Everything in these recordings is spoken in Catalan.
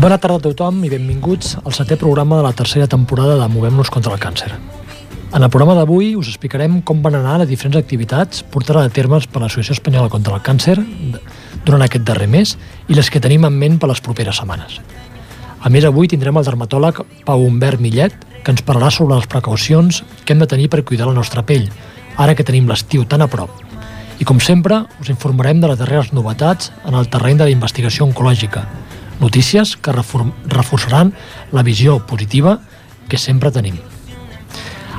Bona tarda a tothom i benvinguts al setè programa de la tercera temporada de Movem-nos contra el càncer. En el programa d'avui us explicarem com van anar les diferents activitats portades a termes per l'Associació Espanyola contra el Càncer durant aquest darrer mes i les que tenim en ment per les properes setmanes. A més, avui tindrem el dermatòleg Pau Humbert Millet, que ens parlarà sobre les precaucions que hem de tenir per cuidar la nostra pell, ara que tenim l'estiu tan a prop. I com sempre, us informarem de les darreres novetats en el terreny de la investigació oncològica, notícies que refor- reforçaran la visió positiva que sempre tenim.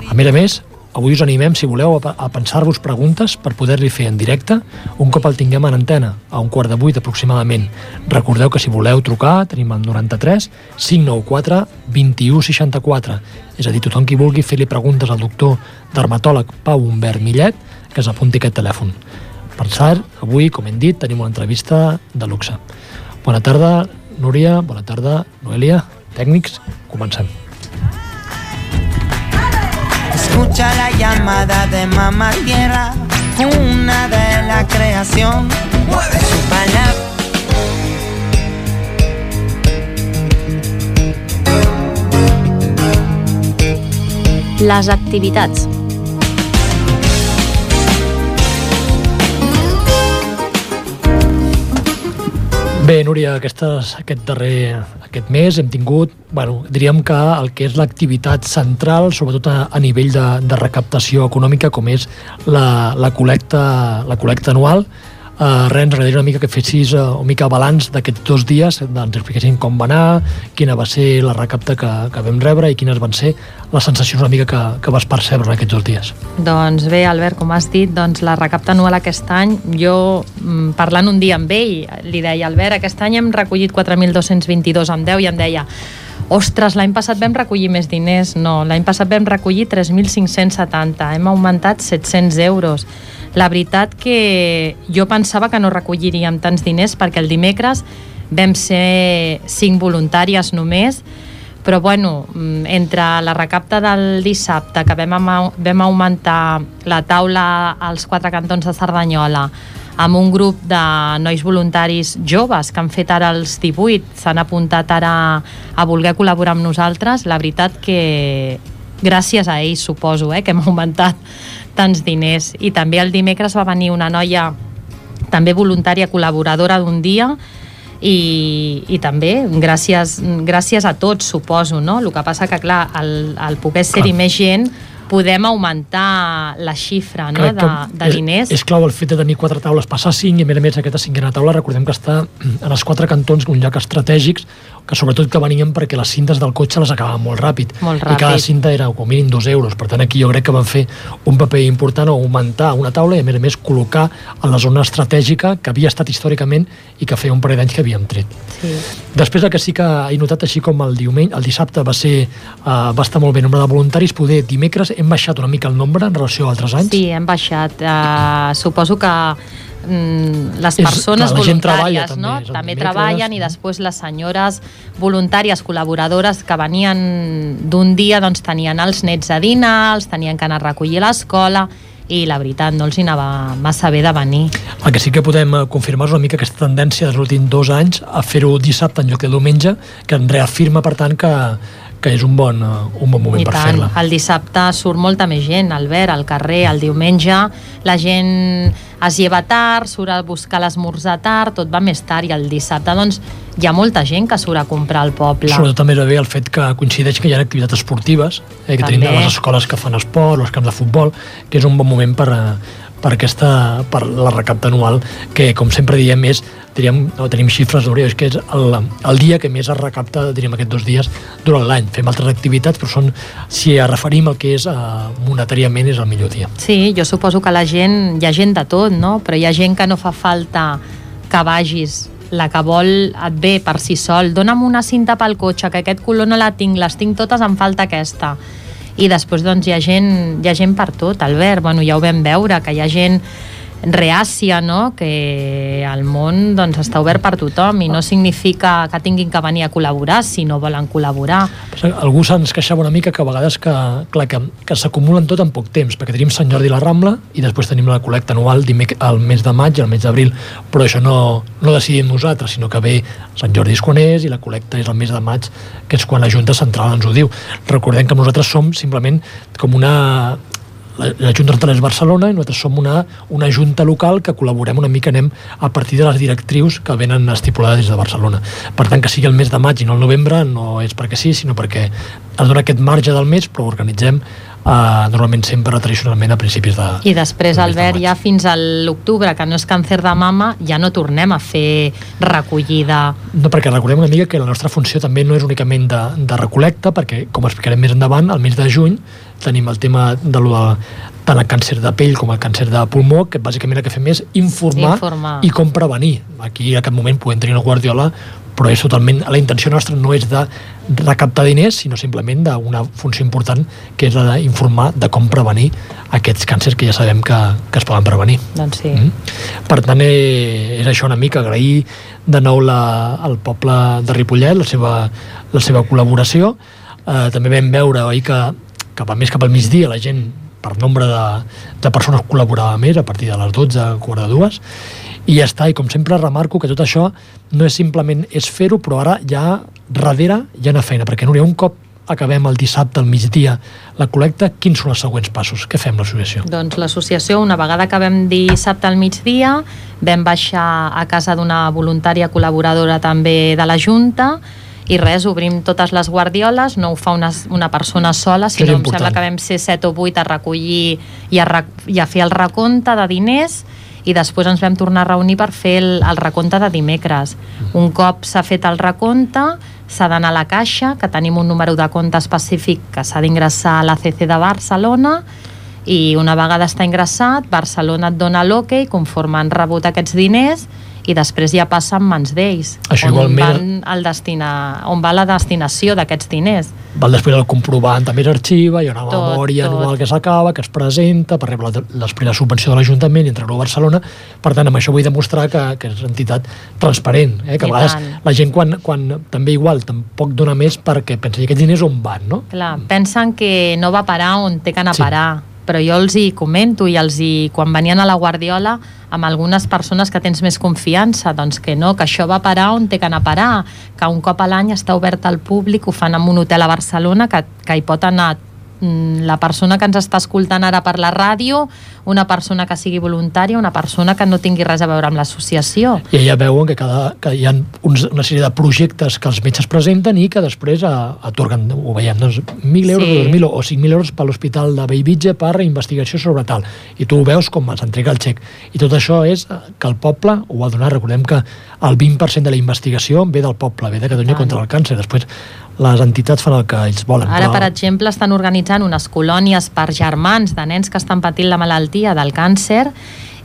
A més a més, avui us animem, si voleu, a, pensar-vos preguntes per poder-li fer en directe un cop el tinguem en antena, a un quart de vuit aproximadament. Recordeu que si voleu trucar, tenim el 93 594 21 64. És a dir, tothom qui vulgui fer-li preguntes al doctor dermatòleg Pau Humbert Millet, que s'apunti aquest telèfon. Per cert, avui, com hem dit, tenim una entrevista de luxe. Bona tarda, Núria, bona tarda, Noelia, tècnics, comencem. Escucha la llamada de mamá tierra, una de la creación. Su palabra. Les activitats. Bé, Núria, aquestes, aquest darrer aquest mes hem tingut, bueno, diríem que el que és l'activitat central, sobretot a, a nivell de, de recaptació econòmica, com és la, la, col·lecta, la col·lecta anual. Uh, res, ens agradaria una mica que fessis uh, una mica balanç d'aquests dos dies, ens expliquessin com va anar, quina va ser la recapta que, que vam rebre i quines van ser les sensacions una mica que, que vas percebre en aquests dos dies. Doncs bé, Albert, com has dit, doncs la recapta anual aquest any, jo mm, parlant un dia amb ell, li deia, Albert, aquest any hem recollit 4.222 amb 10 i em deia, ostres, l'any passat vam recollir més diners. No, l'any passat vam recollir 3.570, hem augmentat 700 euros. La veritat que jo pensava que no recolliríem tants diners perquè el dimecres vam ser cinc voluntàries només, però bueno, mm, entre la recapta del dissabte, que vam, vam augmentar la taula als quatre cantons de Cerdanyola, amb un grup de nois voluntaris joves que han fet ara els 18, s'han apuntat ara a voler col·laborar amb nosaltres, la veritat que gràcies a ells suposo eh, que hem augmentat tants diners. I també el dimecres va venir una noia també voluntària col·laboradora d'un dia i, i també gràcies, gràcies a tots suposo, no? El que passa que clar, al, al poder ser-hi més gent podem augmentar la xifra no? Crec de, de diners És, és clau el fet de tenir quatre taules, passar cinc, i a més a més aquesta cinquena taula recordem que està en els quatre cantons, un lloc estratègics, que sobretot que venien perquè les cintes del cotxe les acabaven molt ràpid. Molt I cada ràpid. cinta era com a mínim dos euros. Per tant, aquí jo crec que van fer un paper important a augmentar una taula i a més a més col·locar en la zona estratègica que havia estat històricament i que feia un parell d'anys que havíem tret. sí. Després el que sí que he notat, així com el diumenge, el dissabte va ser uh, va estar molt bé el nombre de voluntaris, poder dimecres hem baixat una mica el nombre en relació a altres anys. Sí, hem baixat. Uh, suposo que mm, les És- persones clar, gent treballa voluntàries també, no? és també dimecres, treballen i després les senyores voluntàries col·laboradores que venien d'un dia doncs tenien els nets a dinar, els tenien que anar a recollir a l'escola i la veritat no els hi anava massa bé de venir. El que sí que podem eh, confirmar és una mica aquesta tendència dels últims dos anys a fer-ho dissabte en lloc de diumenge, que en reafirma, per tant, que, que és un bon, eh, un bon moment I per fer-la. el dissabte surt molta més gent, Albert, al carrer, el diumenge la gent es lleva tard, surt a buscar l'esmorzar tard, tot va més tard, i el dissabte doncs hi ha molta gent que surt a comprar al poble. Sobretot també bé el fet que coincideix que hi ha activitats esportives, eh, que tenim També. les escoles que fan esport, els camps de futbol, que és un bon moment per, eh, per, aquesta, per la recapta anual, que com sempre diem és, diríem, no, tenim xifres, no, és que és el, el dia que més es recapta, diríem, aquests dos dies durant l'any. Fem altres activitats, però són, si es referim al que és eh, monetàriament, és el millor dia. Sí, jo suposo que la gent, hi ha gent de tot, no? Però hi ha gent que no fa falta que vagis la que vol et ve per si sol, dona'm una cinta pel cotxe, que aquest color no la tinc, les tinc totes, em falta aquesta i després doncs hi ha gent, hi ha gent per tot, Albert, bueno, ja ho vam veure, que hi ha gent reàcia, no? que el món doncs, està obert per tothom i no significa que tinguin que venir a col·laborar si no volen col·laborar. Algú se'ns queixava una mica que a vegades que, clar, que, que s'acumulen tot en poc temps, perquè tenim Sant Jordi i la Rambla i després tenim la col·lecta anual el mes de maig i el mes d'abril, però això no, no decidim nosaltres, sinó que ve Sant Jordi és quan és i la col·lecta és el mes de maig, que és quan la Junta Central ens ho diu. Recordem que nosaltres som simplement com una la, la Junta és Barcelona i nosaltres som una, una junta local que col·laborem una mica, anem a partir de les directrius que venen estipulades des de Barcelona. Per tant, que sigui el mes de maig i no el novembre no és perquè sí, sinó perquè es dona aquest marge del mes, però organitzem Uh, normalment sempre tradicionalment a principis de I després, de Albert, de ja fins a l'octubre que no és càncer de mama, ja no tornem a fer recollida No, perquè recordem una mica que la nostra funció també no és únicament de, de recolecta, perquè com explicarem més endavant, al mes de juny tenim el tema de, lo de tant el càncer de pell com el càncer de pulmó, que bàsicament el que fem és informar, informar. i com prevenir. Aquí a aquest moment podem tenir una guardiola però és totalment, la intenció nostra no és de recaptar diners, sinó simplement d'una funció important que és la d'informar de com prevenir aquests càncers que ja sabem que, que es poden prevenir. Doncs sí. Mm? Per tant, eh, és això una mica, agrair de nou la, al poble de Ripollet la seva, la seva col·laboració. Eh, també vam veure oi, que cap a més cap al migdia la gent per nombre de, de persones col·laborava més a partir de les 12, quart de dues i ja està, i com sempre remarco que tot això no és simplement és fer-ho, però ara ja darrere hi ha una feina, perquè Núria, un cop acabem el dissabte al migdia la col·lecta, quins són els següents passos? Què fem l'associació? Doncs l'associació, una vegada acabem dissabte al migdia, vam baixar a casa d'una voluntària col·laboradora també de la Junta, i res, obrim totes les guardioles, no ho fa una, una persona sola, sinó em sembla que vam ser 7 o 8 a recollir i a, i a fer el recompte de diners i després ens vam tornar a reunir per fer el, el recompte de dimecres. Un cop s'ha fet el recompte, s'ha d'anar a la caixa, que tenim un número de compte específic que s'ha d'ingressar a l'ACC de Barcelona, i una vegada està ingressat, Barcelona et dona l'OK, conforme han rebut aquests diners, i després ja passa en mans d'ells on, igualment... van el destina, on va la destinació d'aquests diners val després el comprovant també s'arxiva hi ha una tot, memòria tot. anual que s'acaba que es presenta per rebre després la subvenció de l'Ajuntament i entregar a Barcelona per tant amb això vull demostrar que, que és entitat transparent eh? que a vegades tant. la gent quan, quan també igual tampoc dona més perquè pensa que aquests diners on van no? Clar, pensen que no va parar on té que anar sí. a parar però jo els hi comento i els hi, quan venien a la Guardiola amb algunes persones que tens més confiança, doncs que no, que això va parar on té que anar a parar, que un cop a l'any està obert al públic, ho fan en un hotel a Barcelona, que, que hi pot anar la persona que ens està escoltant ara per la ràdio, una persona que sigui voluntària, una persona que no tingui res a veure amb l'associació. I ja veuen que, cada, que hi ha uns, una sèrie de projectes que els metges presenten i que després atorguen, ho veiem, doncs, 1.000 euros, sí. 2.000 o 5.000 euros per l'Hospital de Bellvitge per investigació sobre tal. I tu ho veus com s'entrega el xec. I tot això és que el poble ho ha donat. Recordem que el 20% de la investigació ve del poble, ve de Catalunya ah. contra el càncer. Després les entitats fan el que ells volen. Ara, però... per exemple, estan organitzant unes colònies per germans de nens que estan patint la malaltia del càncer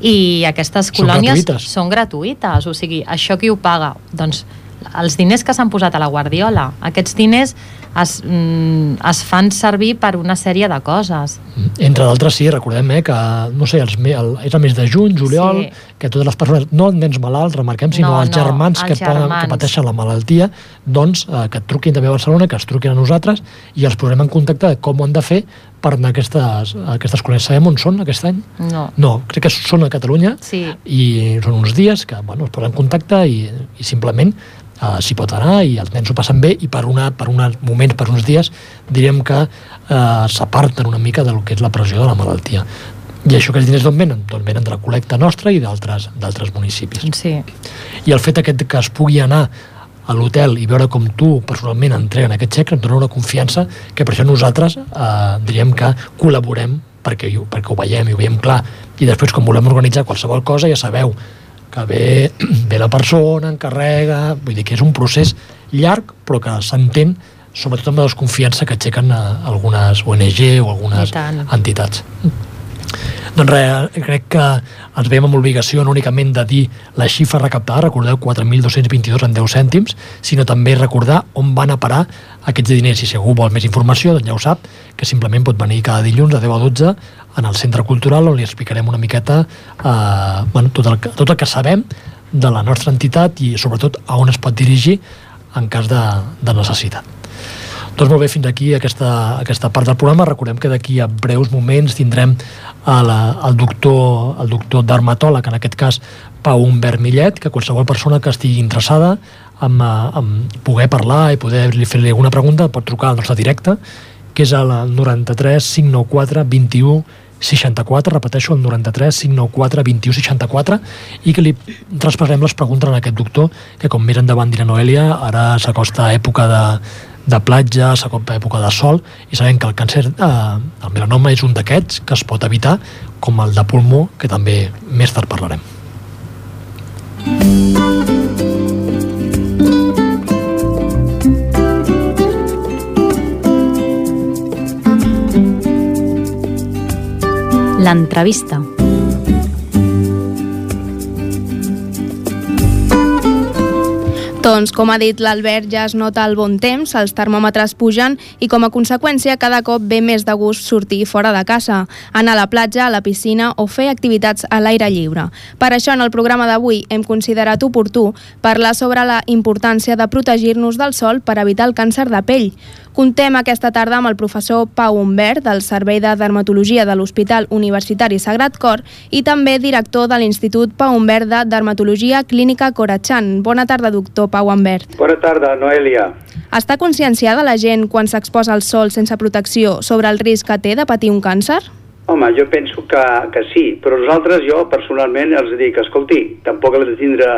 i aquestes colònies són gratuïtes. són gratuïtes. O sigui, això qui ho paga? Doncs els diners que s'han posat a la Guardiola. Aquests diners es, mm, es fan servir per una sèrie de coses. Entre d'altres, sí, recordem eh, que, no sé, els, el, és el mes de juny, juliol, sí. que totes les persones, no els nens malalts, remarquem, sinó no, els germans, no, els que, germans. Poden, que pateixen la malaltia, doncs eh, que et truquin també a Barcelona, que es truquin a nosaltres i els posarem en contacte de com ho han de fer per anar a aquestes, a aquestes colònies. Sabem on són aquest any? No. No, crec que són a Catalunya sí. i són uns dies que bueno, es posen en contacte i, i simplement uh, s'hi pot anar i els nens ho passen bé i per, una, per uns moments, per uns dies, diríem que uh, s'aparten una mica del que és la pressió de la malaltia. I això que els diners d'on venen? Doncs venen de la col·lecta nostra i d'altres municipis. Sí. I el fet aquest que es pugui anar a l'hotel i veure com tu personalment entreguen aquest xec ens dona una confiança que per això nosaltres eh, diríem que col·laborem perquè, perquè ho veiem i ho veiem clar, i després quan volem organitzar qualsevol cosa ja sabeu que ve, ve la persona, encarrega, vull dir que és un procés llarg però que s'entén sobretot amb la desconfiança que aixequen eh, algunes ONG o algunes entitats. Doncs res, crec que ens veiem amb obligació no únicament de dir la xifra recaptada, recordeu 4.222 en 10 cèntims, sinó també recordar on van a parar aquests diners. Si algú vol més informació, doncs ja ho sap, que simplement pot venir cada dilluns de 10 a 12 en el Centre Cultural on li explicarem una miqueta eh, bueno, tot, el, tot el que sabem de la nostra entitat i sobretot a on es pot dirigir en cas de, de necessitat. Doncs molt bé, fins aquí aquesta, aquesta part del programa. Recordem que d'aquí a breus moments tindrem el, el doctor, el doctor dermatòleg, en aquest cas Pau Humbert Millet, que qualsevol persona que estigui interessada en, en poder parlar i poder fer-li alguna pregunta pot trucar al nostre directe, que és el 93 594 21 64, repeteixo, el 93 594 21 64 i que li traspassem les preguntes a aquest doctor que com més endavant dirà Noelia ara s'acosta època de, de platja, s'acosta època de sol i sabem que el càncer, eh, el melanoma és un d'aquests que es pot evitar com el de pulmó que també més tard parlarem. L'entrevista. Doncs, com ha dit l'Albert, ja es nota el bon temps, els termòmetres pugen i com a conseqüència cada cop ve més de gust sortir fora de casa, anar a la platja, a la piscina o fer activitats a l'aire lliure. Per això, en el programa d'avui hem considerat oportú parlar sobre la importància de protegir-nos del sol per evitar el càncer de pell. Contem aquesta tarda amb el professor Pau Humbert, del Servei de Dermatologia de l'Hospital Universitari Sagrat Cor i també director de l'Institut Pau Humbert de Dermatologia Clínica Coratxan. Bona tarda, doctor Humbert. Bona tarda, Noelia. Està conscienciada la gent quan s'exposa al sol sense protecció sobre el risc que té de patir un càncer? Home, jo penso que, que sí, però nosaltres, jo personalment, els dic, escolti, tampoc hem de tindre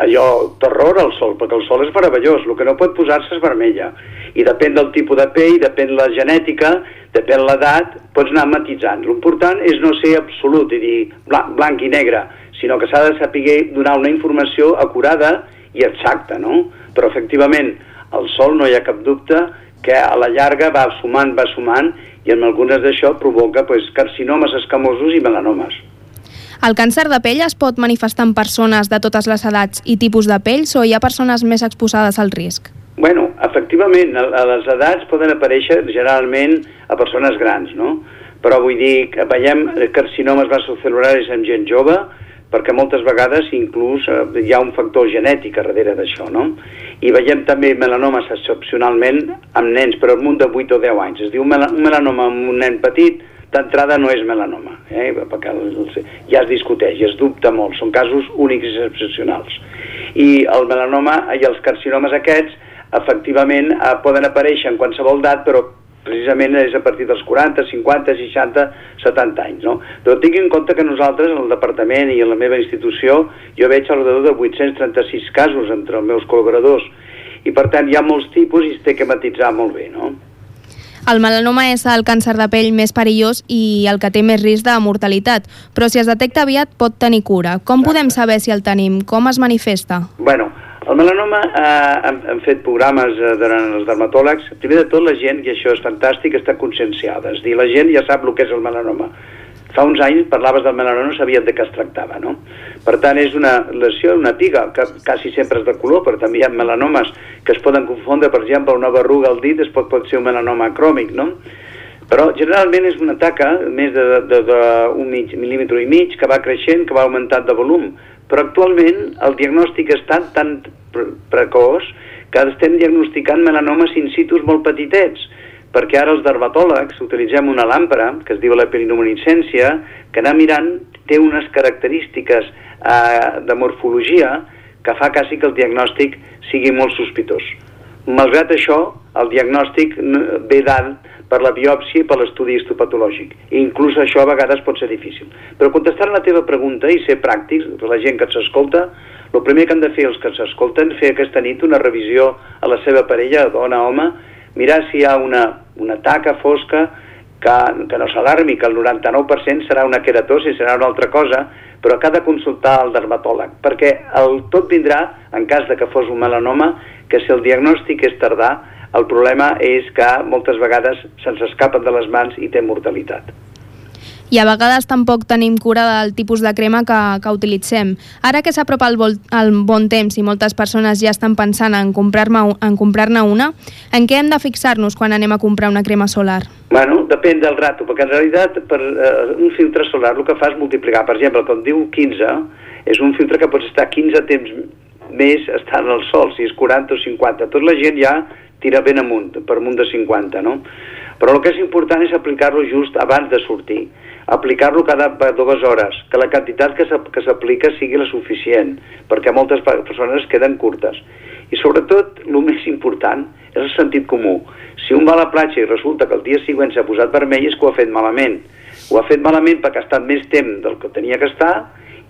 allò terror al sol, perquè el sol és meravellós, el que no pot posar-se és vermella. I depèn del tipus de pell, depèn la genètica, depèn l'edat, pots anar matitzant. L'important és no ser absolut i dir blanc, blanc i negre, sinó que s'ha de saber donar una informació acurada i exacta, no? Però efectivament, el sol no hi ha cap dubte que a la llarga va sumant, va sumant, i en algunes d'això provoca pues, carcinomes escamosos i melanomes. El càncer de pell es pot manifestar en persones de totes les edats i tipus de pells o hi ha persones més exposades al risc? Bueno, efectivament, a les edats poden aparèixer generalment a persones grans, no? Però vull dir que veiem carcinomes vasocel·lularis en gent jove, perquè moltes vegades inclús eh, hi ha un factor genètic a darrere d'això, no? I veiem també melanomes excepcionalment amb nens, però al munt de 8 o 10 anys. Es diu un melanoma amb un nen petit, d'entrada no és melanoma, eh? perquè ja es discuteix, es dubta molt, són casos únics i excepcionals. I el melanoma i els carcinomes aquests efectivament eh, poden aparèixer en qualsevol edat, però precisament és a partir dels 40, 50, 60, 70 anys. No? Però tinguin en compte que nosaltres, en el departament i en la meva institució, jo veig al redor de 836 casos entre els meus col·laboradors i per tant hi ha molts tipus i es té que matitzar molt bé. No? El melanoma és el càncer de pell més perillós i el que té més risc de mortalitat, però si es detecta aviat pot tenir cura. Com Exacte. podem saber si el tenim? Com es manifesta? Bueno, el melanoma, eh, hem, hem fet programes eh, durant els dermatòlegs. Primer de tot, la gent, i això és fantàstic, està conscienciada. És dir, la gent ja sap el que és el melanoma. Fa uns anys parlaves del melanoma no sabien de què es tractava, no? Per tant, és una lesió, una piga, que quasi sempre és de color, però també hi ha melanomes que es poden confondre, per exemple, una berruga al dit es pot, pot ser un melanoma cròmic, no? Però generalment és una taca més d'un mig, mil·límetre i mig que va creixent, que va augmentant de volum. Però actualment el diagnòstic està tan precoç que estem diagnosticant melanomes in situ molt petitets perquè ara els dermatòlegs utilitzem una làmpara que es diu la periluminescència, que anar mirant té unes característiques eh, de morfologia que fa quasi que el diagnòstic sigui molt sospitós. Malgrat això, el diagnòstic ve dalt per la biòpsia i per l'estudi histopatològic. I inclús això a vegades pot ser difícil. Però contestant la teva pregunta i ser pràctics, la gent que s'escolta, el primer que han de fer els que s'escolten fer aquesta nit una revisió a la seva parella, dona, home, mirar si hi ha una, una taca fosca que, que no s'alarmi, que el 99% serà una queratosi, serà una altra cosa, però que ha de consultar el dermatòleg, perquè el tot vindrà, en cas de que fos un melanoma, que si el diagnòstic és tardà, el problema és que moltes vegades se'ns escapen de les mans i té mortalitat i a vegades tampoc tenim cura del tipus de crema que, que utilitzem. Ara que s'apropa el, el bon temps i moltes persones ja estan pensant en comprar-ne en comprar una, en què hem de fixar-nos quan anem a comprar una crema solar? Bueno, depèn del rato, perquè en realitat per uh, un filtre solar el que fa és multiplicar. Per exemple, quan diu 15, és un filtre que pots estar 15 temps més estant al sol, si és 40 o 50. Tot la gent ja tira ben amunt, per amunt de 50, no? Però el que és important és aplicar-lo just abans de sortir aplicar-lo cada dues hores, que la quantitat que s'aplica sigui la suficient, perquè moltes persones es queden curtes. I sobretot, el més important és el sentit comú. Si un va a la platja i resulta que el dia següent s'ha posat vermell és que ho ha fet malament. Ho ha fet malament perquè ha estat més temps del que tenia que estar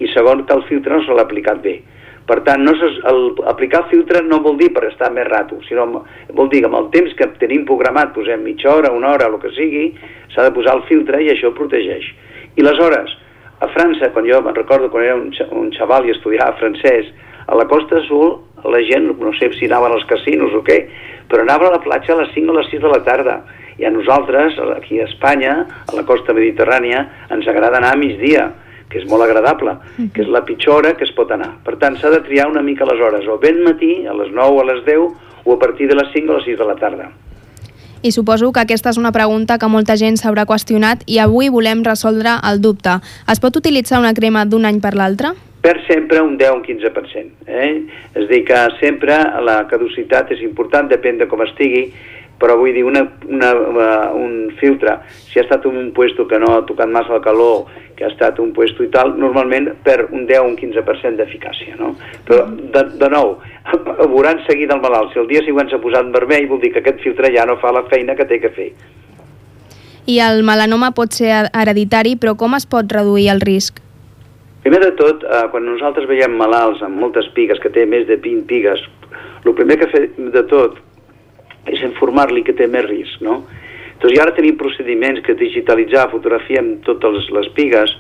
i segon que el filtre no se l'ha aplicat bé. Per tant, no el, aplicar el filtre no vol dir per estar més rato, sinó vol dir que amb el temps que tenim programat, posem mitja hora, una hora, el que sigui, s'ha de posar el filtre i això protegeix. I les hores, a França, quan jo me'n recordo quan era un, un xaval i estudiava francès, a la Costa Azul la gent, no sé si anaven als casinos o què, però anava a la platja a les 5 o les 6 de la tarda. I a nosaltres, aquí a Espanya, a la costa mediterrània, ens agrada anar a migdia que és molt agradable, que és la pitjor hora que es pot anar. Per tant, s'ha de triar una mica les hores, o ben matí, a les 9 o a les 10, o a partir de les 5 o les 6 de la tarda. I suposo que aquesta és una pregunta que molta gent s'haurà qüestionat i avui volem resoldre el dubte. Es pot utilitzar una crema d'un any per l'altre? Per sempre un 10 o un 15%. Eh? És a dir, que sempre la caducitat és important, depèn de com estigui, però vull dir, una, una, uh, un filtre, si ha estat en un puesto que no ha tocat massa el calor, que ha estat un puesto i tal, normalment per un 10 o un 15% d'eficàcia, no? Però, de, de nou, veuran seguir del malalt. Si el dia següent s'ha posat en vermell, vol dir que aquest filtre ja no fa la feina que té que fer. I el melanoma pot ser hereditari, però com es pot reduir el risc? Primer de tot, eh, quan nosaltres veiem malalts amb moltes pigues, que té més de 20 pigues, el primer que fem de tot és informar-li que té més risc, no? Doncs i ara tenim procediments que digitalitzar, fotografiem totes les pigues,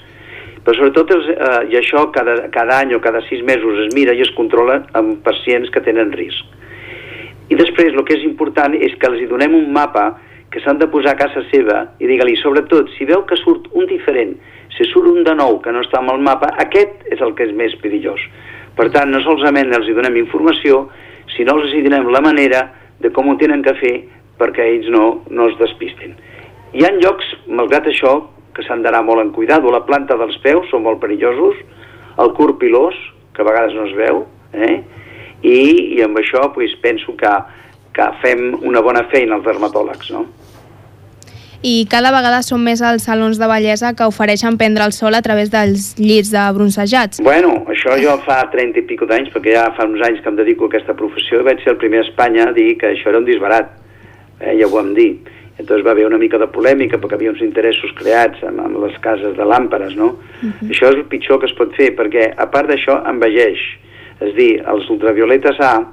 però sobretot, els, eh, i això cada, cada any o cada sis mesos es mira i es controla amb pacients que tenen risc. I després el que és important és que els donem un mapa que s'han de posar a casa seva i digue-li, sobretot, si veu que surt un diferent, si surt un de nou que no està amb el mapa, aquest és el que és més perillós. Per tant, no solament els hi donem informació, sinó els hi donem la manera de com ho tenen que fer perquè ells no, no es despistin. Hi ha llocs, malgrat això, que s'han d'anar molt en cuidat, o la planta dels peus són molt perillosos, el curt pilós, que a vegades no es veu, eh? I, i amb això pues, penso que, que fem una bona feina els dermatòlegs, no? I cada vegada són més els salons de bellesa que ofereixen prendre el sol a través dels llits de bronzejats. Bueno, això jo fa 30 i pico d'anys, perquè ja fa uns anys que em dedico a aquesta professió, i vaig ser el primer a Espanya a dir que això era un disbarat, eh, ja ho vam dir. Entonces va haver una mica de polèmica perquè havia uns interessos creats amb, amb les cases de làmperes, no? Uh -huh. Això és el pitjor que es pot fer, perquè a part d'això envelleix. És dir, els ultravioletes A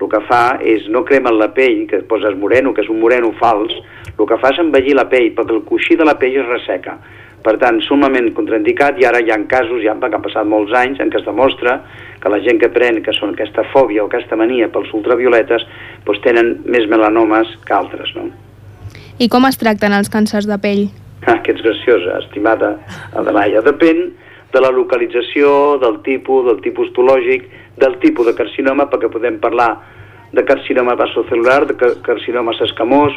el que fa és no cremen la pell, que poses moreno, que és un moreno fals, el que fa és envellir la pell, perquè el coixí de la pell es resseca. Per tant, sumament contraindicat, i ara hi ha casos, ja han passat molts anys, en què es demostra que la gent que pren, que són aquesta fòbia o aquesta mania pels ultravioletes, doncs tenen més melanomes que altres, no? I com es tracten els càncers de pell? Ah, que ets graciosa, estimada Adelaia. Depèn de la localització, del tipus, del tipus histològic, del tipus de carcinoma, perquè podem parlar de carcinoma vasocel·lular, de carcinoma escamós,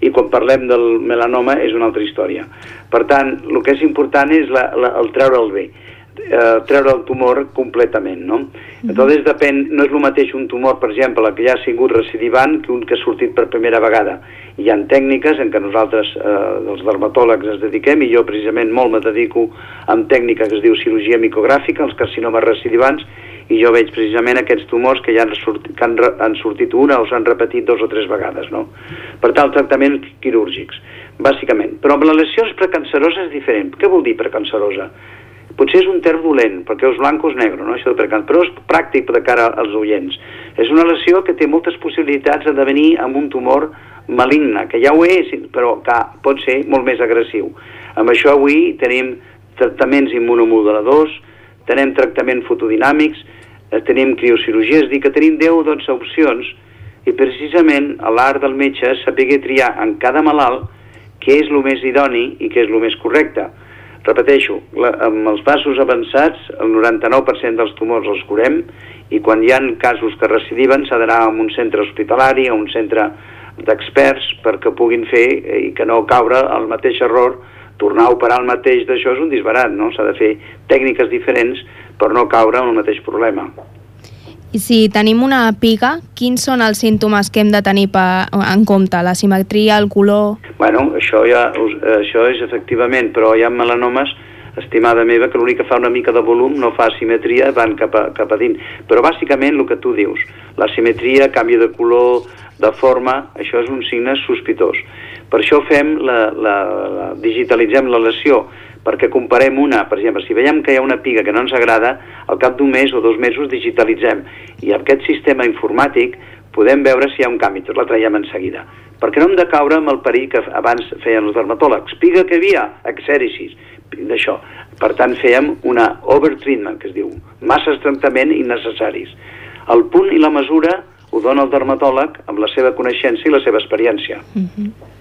i quan parlem del melanoma és una altra història. Per tant, el que és important és la, la, el treure'l bé, eh, treure el tumor completament, no? Mm -hmm. depèn, no és el mateix un tumor, per exemple, que ja ha sigut recidivant que un que ha sortit per primera vegada. Hi ha tècniques en què nosaltres, eh, els dermatòlegs, ens dediquem, i jo precisament molt me dedico amb tècnica que es diu cirurgia micogràfica, els carcinomes recidivants, i jo veig precisament aquests tumors que ja han, sortit, que han, han sortit una o s'han repetit dos o tres vegades, no? Per tant, tractaments quirúrgics, bàsicament. Però amb les lesions precanceroses és diferent. Què vol dir precancerosa? Potser és un term dolent, perquè és blanc o és negre, no? això de precant, però és pràctic de cara als oients. És una lesió que té moltes possibilitats de devenir amb un tumor maligne, que ja ho és, però que pot ser molt més agressiu. Amb això avui tenim tractaments immunomoduladors, tenim tractaments fotodinàmics, eh, tenim criocirurgia, és dir, que tenim 10 o 12 opcions i precisament a l'art del metge és saber triar en cada malalt què és el més idoni i què és el més correcte. Repeteixo, la, amb els passos avançats, el 99% dels tumors els curem i quan hi ha casos que recidiven s'ha d'anar a un centre hospitalari, a un centre d'experts perquè puguin fer i que no caure el mateix error tornar a operar el mateix d'això és un disbarat, no? S'ha de fer tècniques diferents per no caure en el mateix problema. I si tenim una pica, quins són els símptomes que hem de tenir pa, en compte? La simetria, el color... Bueno, això, ja, això és efectivament, però hi ha melanomes, estimada meva, que l'únic que fa una mica de volum no fa simetria, van cap a, cap a dins. Però bàsicament el que tu dius, la simetria, canvi de color, de forma, això és un signe sospitós. Per això fem la, la, la, digitalitzem la lesió, perquè comparem una, per exemple, si veiem que hi ha una piga que no ens agrada, al cap d'un mes o dos mesos digitalitzem, i amb aquest sistema informàtic podem veure si hi ha un canvi, tot la traiem en seguida. Perquè no hem de caure amb el perill que abans feien els dermatòlegs. Piga que havia, exèricis, d'això. Per tant, fèiem una overtreatment, que es diu, masses tractament innecessaris. El punt i la mesura ho dona el dermatòleg amb la seva coneixença i la seva experiència. Mm -hmm.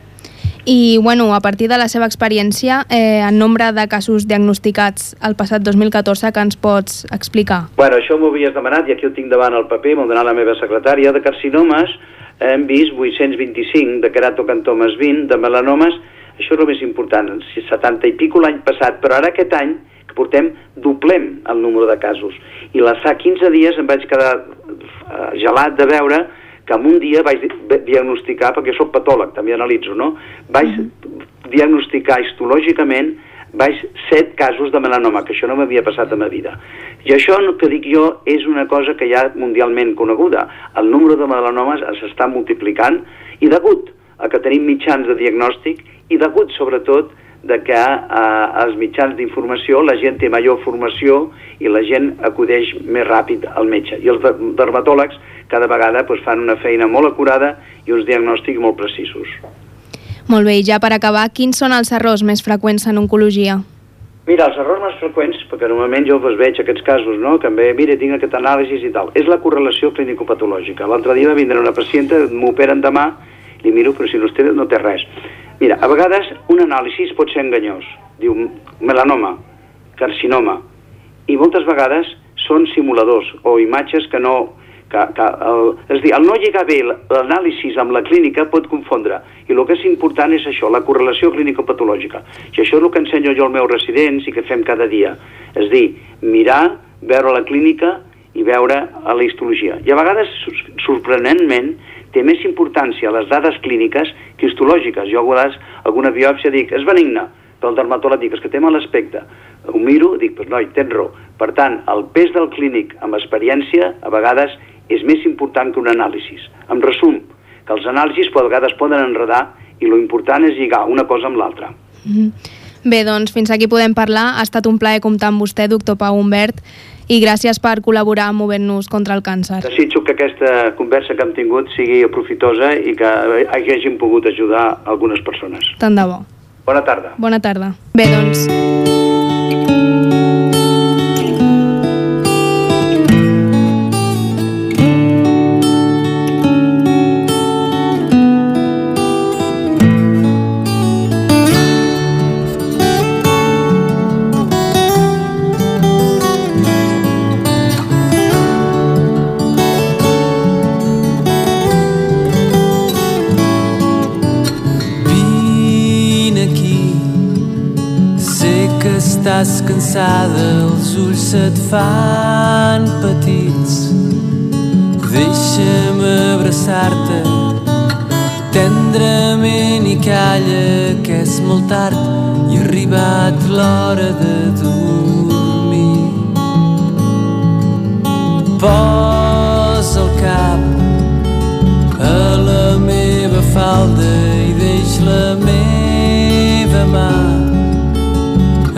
I, bueno, a partir de la seva experiència, eh, en nombre de casos diagnosticats el passat 2014, que ens pots explicar? Bueno, això m'ho havies demanat i aquí ho tinc davant el paper, m'ho donat la meva secretària. De carcinomes hem vist 825, de queratocantomes 20, de melanomes, això és el més important, 70 i pico l'any passat, però ara aquest any, que portem, doblem el número de casos. I la fa 15 dies em vaig quedar eh, gelat de veure que en un dia vaig diagnosticar, perquè sóc patòleg, també analitzo, no? Vaig mm -hmm. diagnosticar histològicament vaig set casos de melanoma, que això no m'havia passat a ma vida. I això que dic jo és una cosa que ja mundialment coneguda. El número de melanomes s'està multiplicant i degut a que tenim mitjans de diagnòstic i degut sobretot de que eh, als mitjans d'informació la gent té major formació i la gent acudeix més ràpid al metge. I els dermatòlegs cada vegada doncs, fan una feina molt acurada i uns diagnòstics molt precisos. Molt bé, i ja per acabar, quins són els errors més freqüents en oncologia? Mira, els errors més freqüents, perquè normalment jo doncs, veig aquests casos, no?, que em ve, mira, tinc aquest anàlisi i tal, és la correlació clínico-patològica. L'altre dia va vindre una pacienta, m'operen demà, li miro, però si no té, no té res. Mira, a vegades un anàlisi pot ser enganyós. Diu melanoma, carcinoma, i moltes vegades són simuladors o imatges que no, que, que el, és dir, el no lligar bé l'anàlisi amb la clínica pot confondre. I el que és important és això, la correlació clínico-patològica. I això és el que ensenyo jo als meus residents i que fem cada dia. És dir, mirar, veure la clínica i veure a la histologia. I a vegades, sorprenentment té més importància les dades clíniques que histològiques. Jo a vegades alguna biòpsia dic, és benigna però el dermatòleg dic, és que té mal aspecte ho miro, dic, pues noi, tens raó per tant, el pes del clínic amb experiència a vegades és més important que un anàlisi. En resum, que els anàlisis a vegades poden enredar i lo important és lligar una cosa amb l'altra. Mm -hmm. Bé, doncs fins aquí podem parlar. Ha estat un plaer comptar amb vostè, doctor Pau Humbert, i gràcies per col·laborar movent-nos contra el càncer. Desitjo que aquesta conversa que hem tingut sigui profitosa i que hagin pogut ajudar algunes persones. Tant de bo. Bona tarda. Bona tarda. Bé, doncs... fan petits. Deixa'm abraçar-te tendrament i calla que és molt tard i ha arribat l'hora de dormir. Posa el cap a la meva falda i deix la meva mà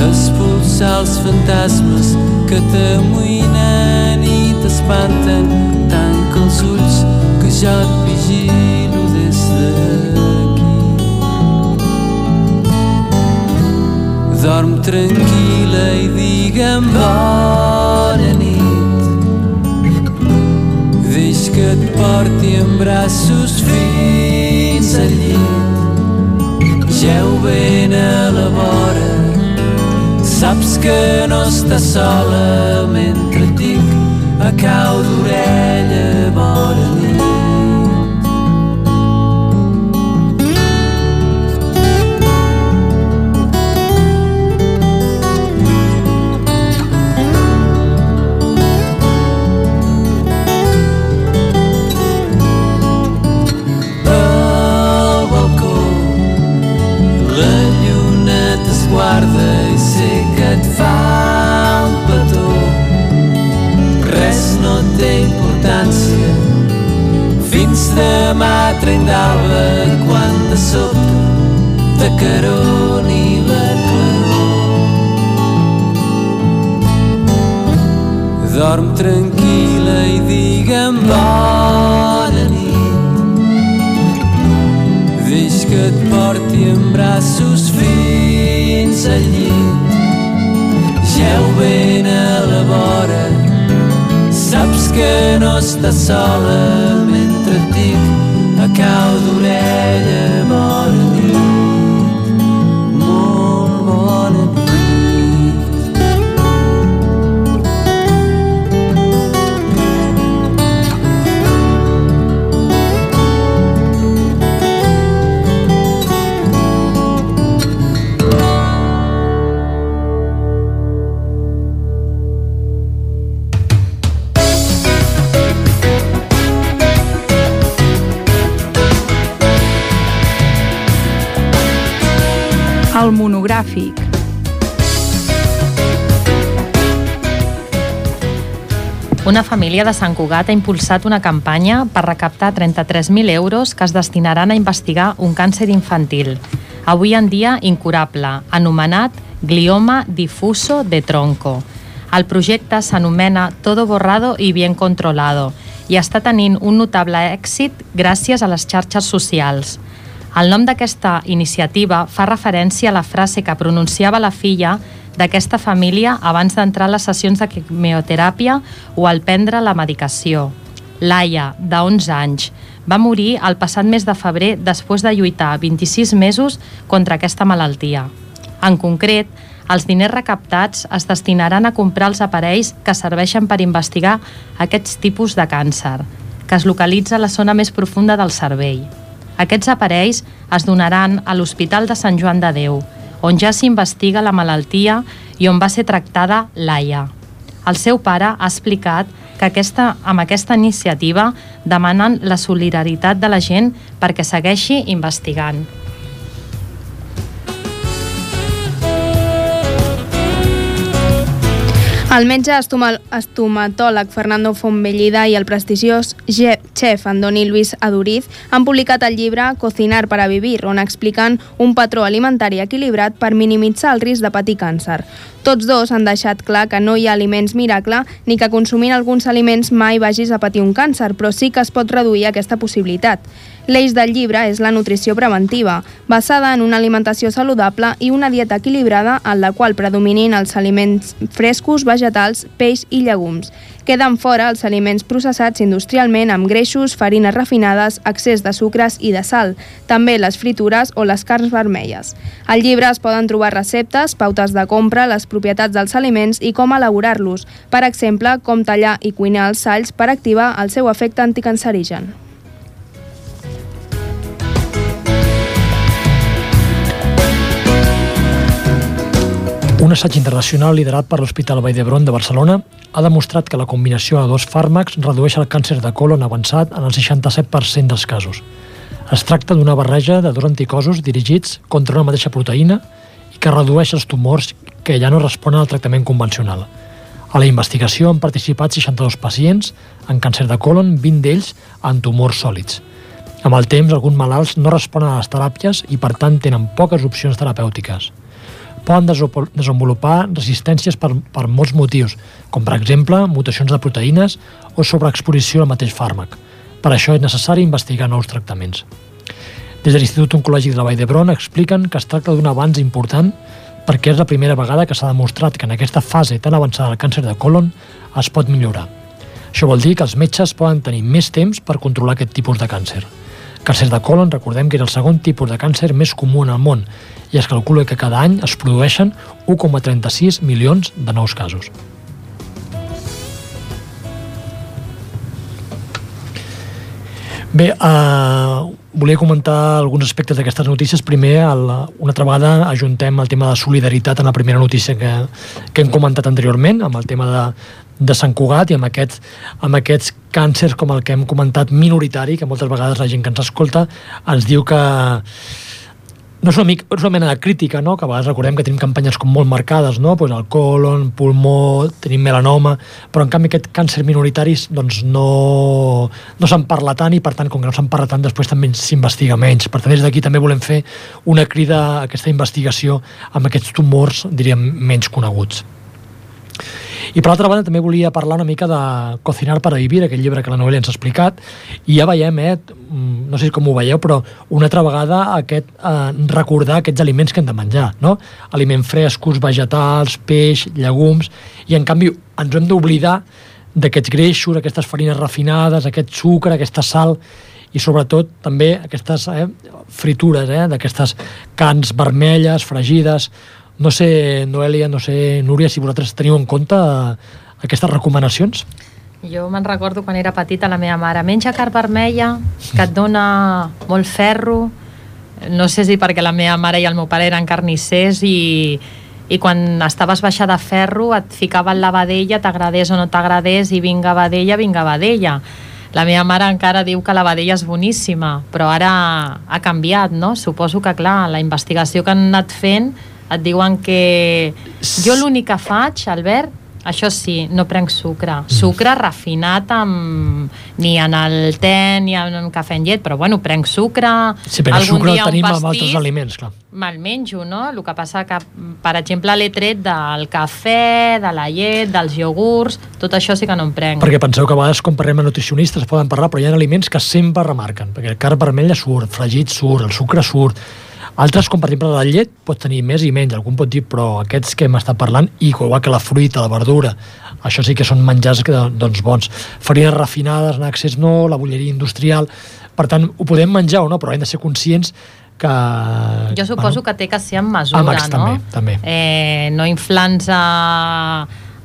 expulsar els fantasmes que t'amoïnen i t'espanten. Tanca els ulls que jo et vigilo des d'aquí. Dorm tranquil·la i digue'm bona nit. Deix que et porti en braços fins al llit. Geu ben vora Que no estàs sola mentre tinc a cau d'orella vora nit. Demà tren d'alba quan de sobte de caroni la claror. Dorm tranquil·la i digue'm bona nit. Deix que et porti en braços fins al llit. Geu ben a la vora, saps que no estàs sola cau d'orella bona Monogràfic. Una família de Sant Cugat ha impulsat una campanya per recaptar 33.000 euros que es destinaran a investigar un càncer infantil, avui en dia incurable, anomenat glioma difuso de tronco. El projecte s'anomena Todo borrado y bien controlado i està tenint un notable èxit gràcies a les xarxes socials. El nom d'aquesta iniciativa fa referència a la frase que pronunciava la filla d'aquesta família abans d'entrar a les sessions de quimioteràpia o al prendre la medicació. Laia, de 11 anys, va morir el passat mes de febrer després de lluitar 26 mesos contra aquesta malaltia. En concret, els diners recaptats es destinaran a comprar els aparells que serveixen per investigar aquests tipus de càncer, que es localitza a la zona més profunda del cervell. Aquests aparells es donaran a l'Hospital de Sant Joan de Déu, on ja s'investiga la malaltia i on va ser tractada Laia. El seu pare ha explicat que aquesta, amb aquesta iniciativa demanen la solidaritat de la gent perquè segueixi investigant. El metge estoma- estomatòleg Fernando Fontbellida i el prestigiós chef Andoni Luis Aduriz han publicat el llibre Cocinar para vivir, on expliquen un patró alimentari equilibrat per minimitzar el risc de patir càncer. Tots dos han deixat clar que no hi ha aliments miracle ni que consumint alguns aliments mai vagis a patir un càncer, però sí que es pot reduir aquesta possibilitat. L'eix del llibre és la nutrició preventiva, basada en una alimentació saludable i una dieta equilibrada en la qual predominin els aliments frescos, vegetals, peix i llegums. Queden fora els aliments processats industrialment amb greixos, farines refinades, excés de sucres i de sal, també les fritures o les carns vermelles. Al llibre es poden trobar receptes, pautes de compra, les propietats dels aliments i com elaborar-los, per exemple, com tallar i cuinar els salls per activar el seu efecte anticancerigen. Un assaig internacional liderat per l'Hospital Vall d'Hebron de Barcelona ha demostrat que la combinació de dos fàrmacs redueix el càncer de colon avançat en el 67% dels casos. Es tracta d'una barreja de dos anticossos dirigits contra una mateixa proteïna i que redueix els tumors que ja no responen al tractament convencional. A la investigació han participat 62 pacients en càncer de colon, 20 d'ells en tumors sòlids. Amb el temps, alguns malalts no responen a les teràpies i, per tant, tenen poques opcions terapèutiques. Poden desenvolupar resistències per, per molts motius, com per exemple mutacions de proteïnes o sobreexposició al mateix fàrmac. Per això és necessari investigar nous tractaments. Des de l'Institut Oncològic de la Vall d'Hebron expliquen que es tracta d'un avanç important perquè és la primera vegada que s'ha demostrat que en aquesta fase tan avançada del càncer de colon es pot millorar. Això vol dir que els metges poden tenir més temps per controlar aquest tipus de càncer. Càncer de colon, recordem que és el segon tipus de càncer més comú en el món i es calcula que cada any es produeixen 1,36 milions de nous casos. Bé, uh, volia comentar alguns aspectes d'aquestes notícies. Primer, el, una altra vegada ajuntem el tema de solidaritat en la primera notícia que, que hem comentat anteriorment, amb el tema de, de Sant Cugat i amb aquests, amb aquests càncers com el que hem comentat minoritari, que moltes vegades la gent que ens escolta ens diu que no és una, mica, és una mena de crítica, no? que a vegades recordem que tenim campanyes com molt marcades, no? pues el colon, pulmó, tenim melanoma, però en canvi aquest càncer minoritaris doncs no, no se'n parla tant i per tant com que no se'n parla tant després també s'investiga menys. Per tant des d'aquí també volem fer una crida a aquesta investigació amb aquests tumors, diríem, menys coneguts. I per altra banda també volia parlar una mica de Cocinar para vivir, aquell llibre que la Noelia ens ha explicat, i ja veiem, eh, mm, no sé com ho veieu, però una altra vegada aquest, eh, recordar aquests aliments que hem de menjar, no? Aliments frescos, vegetals, peix, llegums, i en canvi ens hem d'oblidar d'aquests greixos, aquestes farines refinades, aquest sucre, aquesta sal, i sobretot també aquestes eh, fritures, eh, d'aquestes cans vermelles, fregides, no sé, Noelia, no sé, Núria, si vosaltres teniu en compte eh, aquestes recomanacions. Jo me'n recordo quan era petita la meva mare, menja carn vermella, que et dona molt ferro. No sé si perquè la meva mare i el meu pare eren carnissers i, i quan estaves baixa de ferro et ficava en la vedella, t'agradés o no t'agradés, i vinga vedella, vinga vedella. La meva mare encara diu que la vedella és boníssima, però ara ha canviat, no? Suposo que, clar, la investigació que han anat fent et diuen que jo l'únic que faig, Albert, això sí, no prenc sucre. Sucre refinat amb... ni en el te ni en un cafè en llet, però bueno, prenc sucre... Sí, però el algun sucre el dia un tenim amb pastís, altres aliments, clar. Me'l menjo, no? El que passa que, per exemple, l'he tret del cafè, de la llet, dels iogurts, tot això sí que no en prenc. Perquè penseu que a vegades quan parlem amb nutricionistes poden parlar, però hi ha aliments que sempre remarquen, perquè el carn vermella surt, fregit surt, el sucre surt, altres, com per exemple la llet, pot tenir més i menys, algun pot dir, però aquests que hem estat parlant, i igual que la fruita, la verdura, això sí que són menjars que, doncs, bons. Farines refinades en accés no, la bolleria industrial, per tant, ho podem menjar o no, però hem de ser conscients que... Jo suposo que té que ser amb mesura, Amb ex, no? també, també. Eh, no inflants a,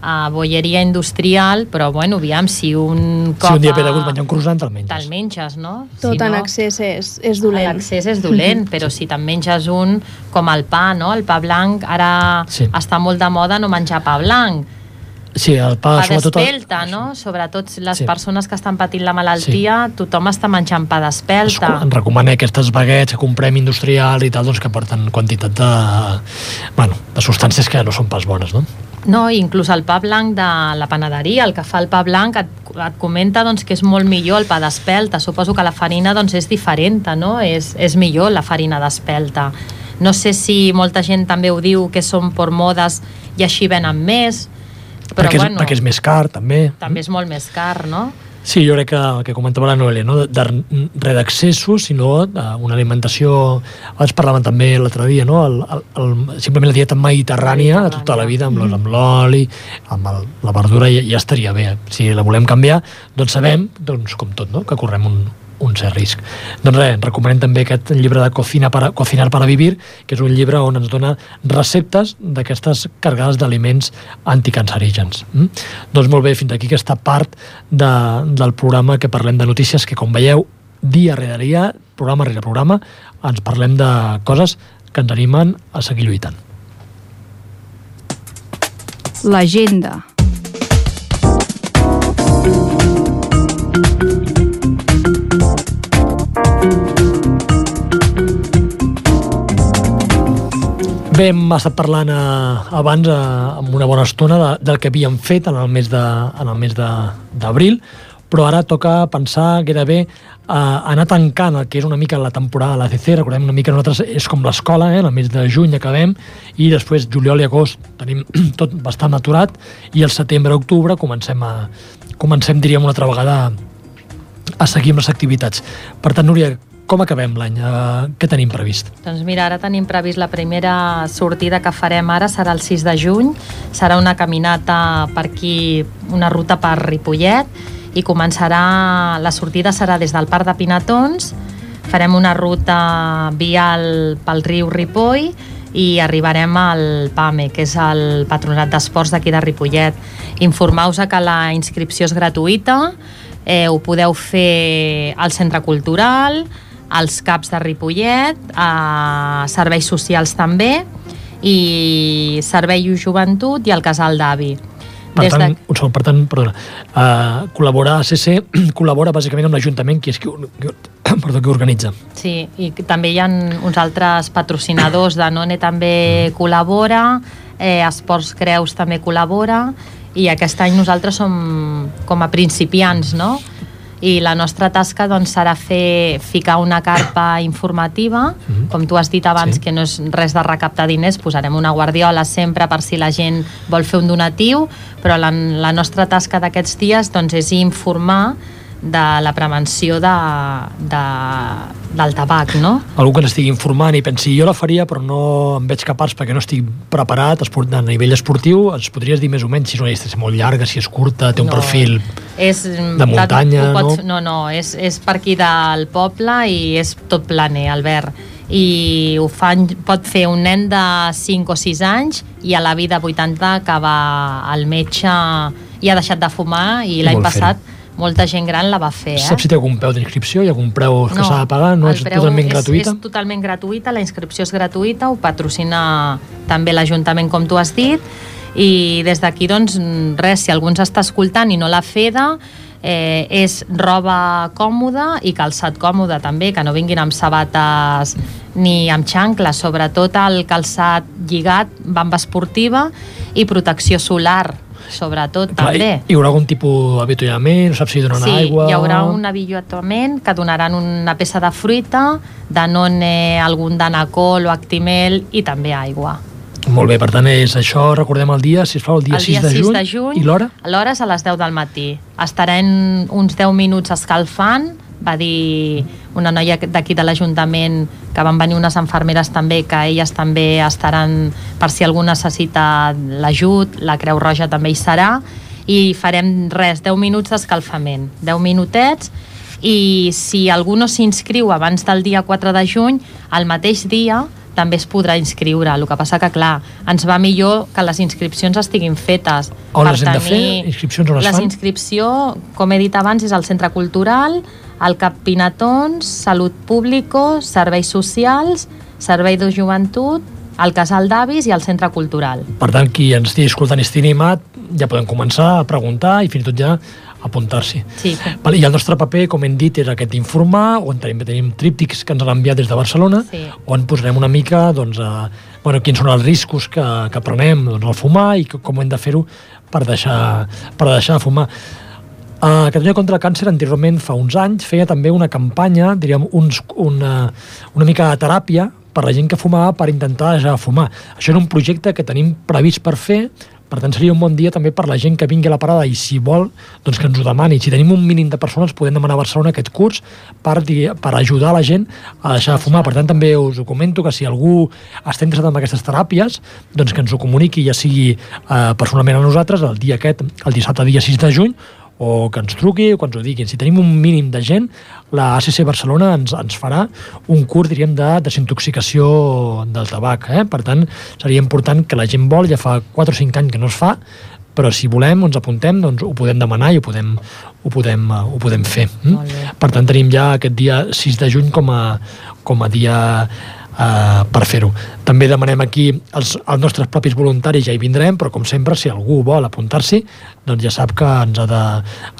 a bolleria industrial, però bueno, aviam, si un cop... Si un dia a- ve de gust menjar un croissant, te'l menges. Te'l menges, no? Tot si en no, excés és, és dolent. L'accés és dolent, però si te'n menges un com el pa, no? El pa blanc, ara Sí. està molt de moda no menjar pa blanc. Sí, el pa, Pa sobretot... el- d'espelta, no? Sobretot les Sí. persones que estan patint la malaltia, tothom està menjant pa Es, d'espelta. en recomana aquestes baguettes que comprem industrials i tal, doncs que porten quantitat de, bueno, de substàncies que no són pas bones, no? No, inclús el pa blanc de la panaderia, el que fa el pa blanc, et, et comenta doncs, que és molt millor el pa d'espelta. Suposo que la farina doncs, és diferent, no? És, és millor la farina d'espelta. No sé si molta gent també ho diu que són per modes i així venen més, però perquè, és, bueno, perquè és més car, també. també és molt més car, no? Sí, jo crec que el que comentava la Noelia, no? de, de res d'excessos, sinó una alimentació... Abans parlàvem també l'altre dia, no? El, el, el, simplement la dieta mediterrània de tota la vida, amb l'oli, amb, l'oli, amb el, la verdura, ja, ja estaria bé. Si la volem canviar, doncs sabem, doncs, com tot, no? que correm un, un cert risc. Doncs res, recomanem també aquest llibre de Cocina para, Cocinar para Vivir, que és un llibre on ens dona receptes d'aquestes cargades d'aliments anticancerígens. Mm? Doncs molt bé, fins aquí aquesta part de, del programa que parlem de notícies que, com veieu, dia rere dia, programa rere programa, ens parlem de coses que ens animen a seguir lluitant. L'agenda. Bé, hem estat parlant eh, abans, eh, amb una bona estona, de, del que havíem fet en el mes de- en el mes d'abril, però ara toca pensar que era bé eh, anar tancant el que és una mica la temporada de l'ACC, recordem una mica nosaltres és com l'escola, eh? el mes de juny acabem i després juliol i agost tenim tot bastant aturat i el setembre-octubre comencem a comencem, diríem, una altra vegada a seguir amb les activitats. Per tant, Núria, com acabem l'any? Uh, què tenim previst? Doncs mira, ara tenim previst la primera sortida que farem ara, serà el 6 de juny, serà una caminata per aquí, una ruta per Ripollet, i començarà, la sortida serà des del Parc de Pinatons, farem una ruta vial pel riu Ripoll i arribarem al PAME, que és el Patronat d'Esports d'aquí de Ripollet. Informau-vos que la inscripció és gratuïta, eh, ho podeu fer al Centre Cultural, als CAPs de Ripollet, a serveis socials també, i Servei i Joventut i el Casal d'Avi. Per Des tant, de- un segon, per tant, perdona, uh, col·laborar a CC col·labora bàsicament amb l'Ajuntament, qui és qui, qui, perdó, qui organitza. Sí, i també hi ha uns altres patrocinadors, Danone també col·labora, eh, Esports Creus també col·labora, i aquest any nosaltres som com a principiants, no? I la nostra tasca doncs, serà fer, ficar una carpa informativa, com tu has dit abans, Sí. que no és res de recaptar diners, posarem una guardiola sempre per si la gent vol fer un donatiu, però la, la nostra tasca d'aquests dies doncs, és informar de la prevenció de, de, del tabac, no? Algú que n'estigui informant i pensi, jo la faria però no em veig capaç perquè no estic preparat esport, a nivell esportiu, ens podries dir més o menys si és una llista molt llarga, si és curta, té un No. perfil... És, De muntanya, ho pots, no? no? No, és, és per aquí del poble i és tot planer, Albert. I ho fan, pot fer un nen de 5 o 6 anys i a la vida 80 que va al metge i ha deixat de fumar i I l'any passat molta gent gran la va fer. Eh? Saps si té algun peu d'inscripció? Hi ha algun preu que s'ha de pagar? No el és preu totalment és, gratuïta? És totalment gratuïta, la inscripció és gratuïta, ho patrocina també l'Ajuntament, com tu has dit, i des d'aquí, doncs, res, si algú ens està escoltant i no la FEDA, eh, és roba còmoda i calçat còmode també, que no vinguin amb sabates ni amb xancles, sobretot el calçat lligat, bamba esportiva i protecció solar, sobretot Clar, també. Hi, hi haurà algun tipus d'avituallament? No saps si donen Sí, aigua? hi haurà un avituallament que donaran una peça de fruita, danone, algun danacol o actimel i també aigua. Molt bé, per tant, és això, recordem el dia, si fa el dia, el 6, dia de 6 juny, de juny i l'hora? L'hora és a les 10 del matí. Estarem uns 10 minuts escalfant, va dir una noia d'aquí de l'Ajuntament que van venir unes enfermeres també, que elles també estaran per si algú necessita l'ajut, la Creu Roja també hi serà, i farem res, 10 minuts d'escalfament, 10 minutets, i si algú no s'inscriu abans del dia 4 de juny, el mateix dia també es podrà inscriure. El que passa que, clar, ens va millor que les inscripcions estiguin fetes. On les hem de fer? Inscripcions on es les fan? inscripció, com he dit abans, és al Centre Cultural, al Cap Pinatons, Salut Público, Serveis Socials, Servei de Joventut, al Casal d'Avis i al Centre Cultural. Per tant, qui ens estigui escoltant i estigui animat, ja podem començar a preguntar i fins i tot ja apuntar-s'hi. Sí. Vale, I el nostre paper, com hem dit, és aquest d'informar, on tenim, tenim tríptics que ens han enviat des de Barcelona, Sí. on posarem una mica doncs, a, bueno, quins són els riscos que, que prenem doncs, al fumar i com hem de fer-ho per deixar, per deixar de fumar. Uh, Catalunya contra el càncer anteriorment, fa uns anys, feia també una campanya, diríem, uns, una, una mica de teràpia per la gent que fumava per intentar deixar de fumar. Això era un projecte que tenim previst per fer, per tant seria un bon dia també per la gent que vingui a la parada i si vol, doncs que ens ho demani. Si tenim un mínim de persones, podem demanar a Barcelona aquest curs per, per ajudar la gent a deixar de fumar. Per tant, també us ho comento que si algú està interessat en aquestes teràpies, doncs que ens ho comuniqui, ja sigui eh, personalment a nosaltres, el dia aquest, el dissabte dia 6 de juny, o que ens truqui o que ens ho diguin. Si tenim un mínim de gent, la ACC Barcelona ens, ens farà un curs, diríem, de desintoxicació del tabac. Eh? Per tant, seria important que la gent vol, ja fa 4 o 5 anys que no es fa, però si volem ens apuntem, doncs ho podem demanar i ho podem, ho podem, ho podem fer. Bé. Per tant, tenim ja aquest dia 6 de juny com a, com a dia eh, per fer-ho. També demanem aquí els, els nostres propis voluntaris, ja hi vindrem, però com sempre, si algú vol apuntar-s'hi, doncs ja sap que ens ha de,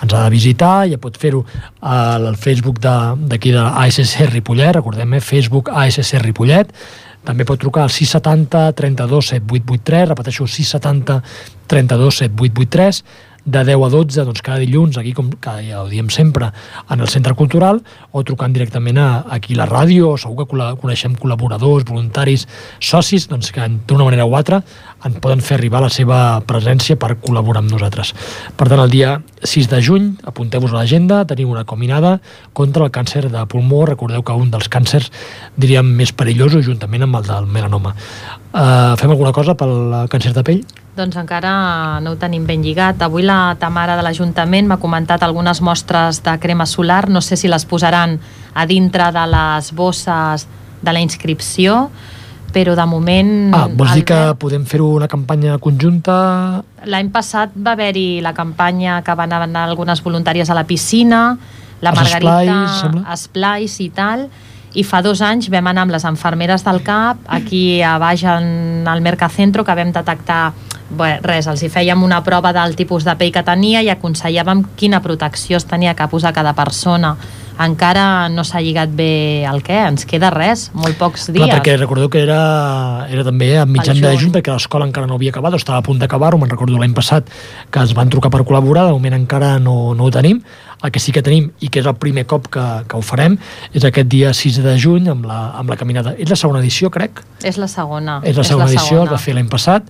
ens ha de visitar, ja pot fer-ho al Facebook d'aquí de, de ASC Ripollet, recordem, eh? Facebook ASC Ripollet, també pot trucar al 670 32 7883, repeteixo, 670 32 7883, de 10 a 12, doncs cada dilluns, aquí com que ja ho diem sempre, en el Centre Cultural, o trucant directament a, aquí a la ràdio, o segur que coneixem col·laboradors, voluntaris, socis, doncs que d'una manera o altra en poden fer arribar la seva presència per col·laborar amb nosaltres. Per tant, el dia 6 de juny, apunteu-vos a l'agenda, tenim una combinada contra el càncer de pulmó. Recordeu que un dels càncers, diríem, més perillosos, juntament amb el del melanoma. Uh, fem alguna cosa pel càncer de pell? Doncs encara no ho tenim ben lligat. Avui la Tamara de l'Ajuntament m'ha comentat algunes mostres de crema solar. No sé si les posaran a dintre de les bosses de la inscripció, però de moment... Ah, vols dir que podem fer una campanya conjunta? L'any passat va haver-hi la campanya que van anar algunes voluntàries a la piscina, la Els Margarita esplais, Esplais i tal, i fa dos anys vam anar amb les enfermeres del CAP aquí a baix en el Mercacentro que vam detectar bé, res, els hi fèiem una prova del tipus de pell que tenia i aconsellàvem quina protecció es tenia que posar cada persona encara no s'ha lligat bé el què, ens queda res, molt pocs dies. Clar, perquè recordeu que era, era també a mitjan de juny. perquè l'escola encara no havia acabat, o estava a punt d'acabar-ho, me'n recordo l'any passat que es van trucar per col·laborar, de moment encara no, no ho tenim. El que sí que tenim, i que és el primer cop que, que ho farem, és aquest dia 6 de juny amb la, amb la caminada. És la segona edició, crec, És la segona. és la segona edició, es va fer l'any passat,